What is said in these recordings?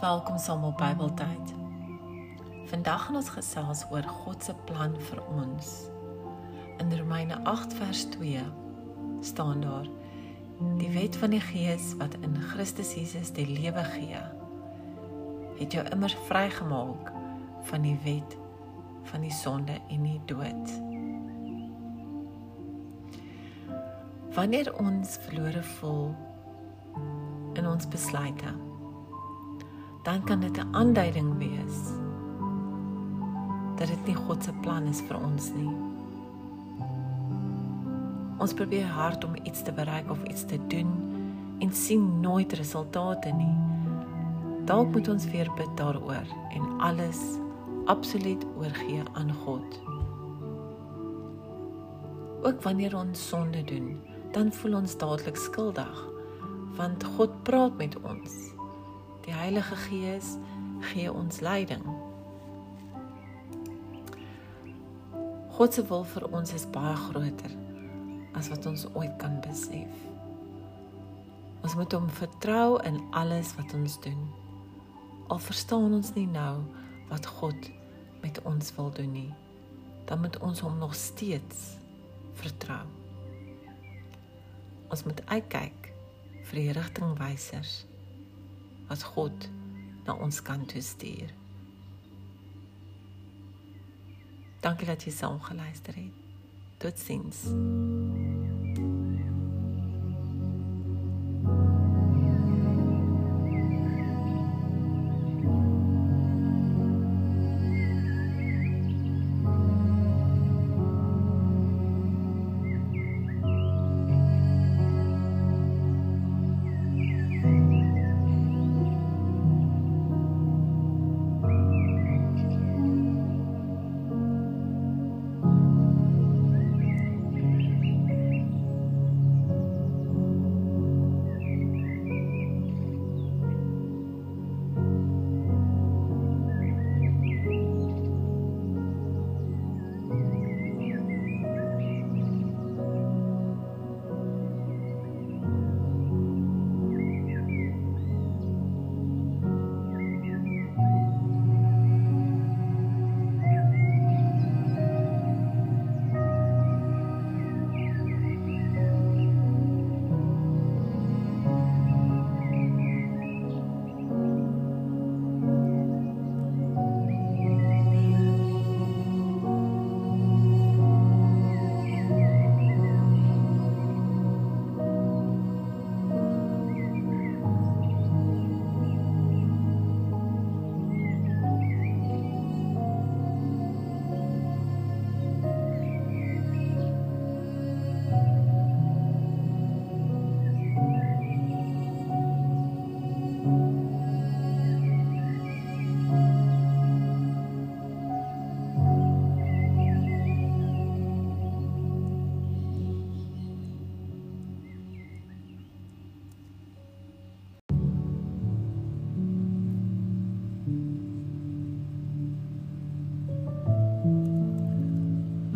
Welkom saam op Bybeltyd. Vandag gaan ons gesels oor God se plan vir ons. In Romeine 8 vers 2 staan daar: Die wet van die Gees wat in Christus Jesus die lewe gee, het jou immer vrygemaak van die wet van die sonde en die dood. Wanneer ons verlore voel in ons besluite, dan kan dit 'n aanduiding wees dat dit nie God se plan is vir ons nie. Ons probeer hard om iets te bereik of iets te doen en sien nooit resultate nie. Dalk moet ons weer bid daaroor en alles absoluut oorgee aan God. Ook wanneer ons sonde doen, dan voel ons dadelik skuldig want God praat met ons Die Heilige Gees gee ons leiding. God se wil vir ons is baie groter as wat ons ooit kan besef. Ons moet hom vertrou in alles wat ons doen. Al verstaan ons nie nou wat God met ons wil doen nie, dan moet ons hom nog steeds vertrou. Ons moet uitkyk vir die rigtingwysers wat God na ons kant toe stuur. Dankie dat jy saam geluister het. Totsiens.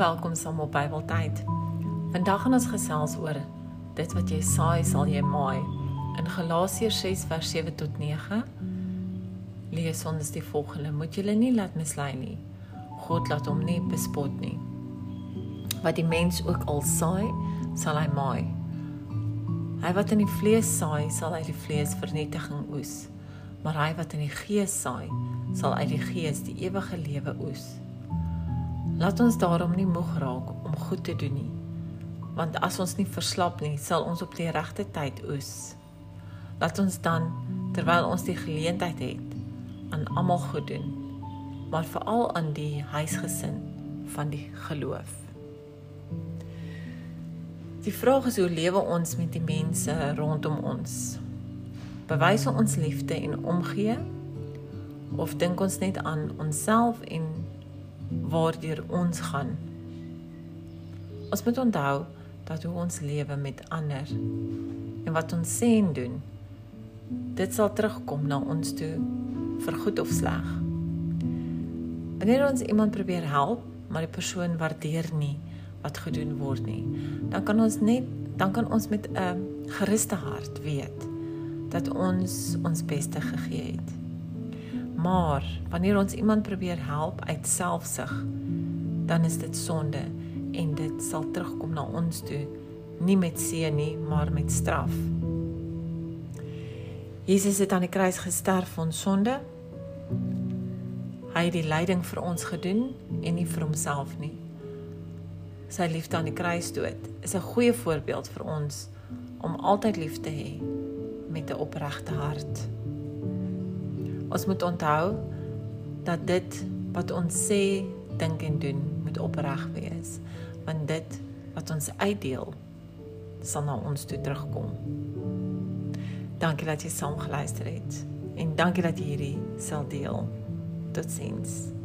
Welkom saam op Bybeltyd. Vandag gaan ons gesels oor dit wat jy saai, sal jy maai. In Galasiërs 6 vers 7 tot 9 lees ons die volgende: Moet julle nie laat mislei nie. God laat hom nie bespot nie. Wat die mens ook al saai, sal hy maai. Hy wat in die vlees saai, sal uit die vlees vernietiging oes. Maar hy wat in die gees saai, sal uit die gees die ewige lewe oes. Laat ons daarom nie moeg raak om goed te doen nie. Want as ons nie verslap nie, sal ons op die regte tyd oes. Laat ons dan terwyl ons die geleentheid het, aan almal goed doen, maar veral aan die huisgesin van die geloof. Die vraag is hoe lewe ons met die mense rondom ons? Bewys ons liefde en omgee of dink ons net aan onsself en waardeur ons gaan. Ons moet onthou dat hoe ons lewe met ander en wat ons sê en doen, dit sal terugkom na ons toe vir goed of sleg. Wanneer ons iemand probeer help, maar die persoon waardeer nie wat gedoen word nie, dan kan ons net dan kan ons met 'n geruste hart weet dat ons ons beste gegee het. Maar wanneer ons iemand probeer help uit selfsug, dan is dit sonde en dit sal terugkom na ons toe, nie met seën nie, maar met straf. Jesus het aan die kruis gesterf vir ons sonde. Hy het die lyding vir ons gedoen en nie vir homself nie. Sy liefde aan die kruisdood is 'n goeie voorbeeld vir ons om altyd lief te hê met 'n opregte hart. Ons moet onthou dat dit wat ons sê, dink en doen moet opreg wees, want dit wat ons uitdeel sal na ons toe terugkom. Dankie dat jy saam geluister het en dankie dat jy hierdie sal deel. Totsiens.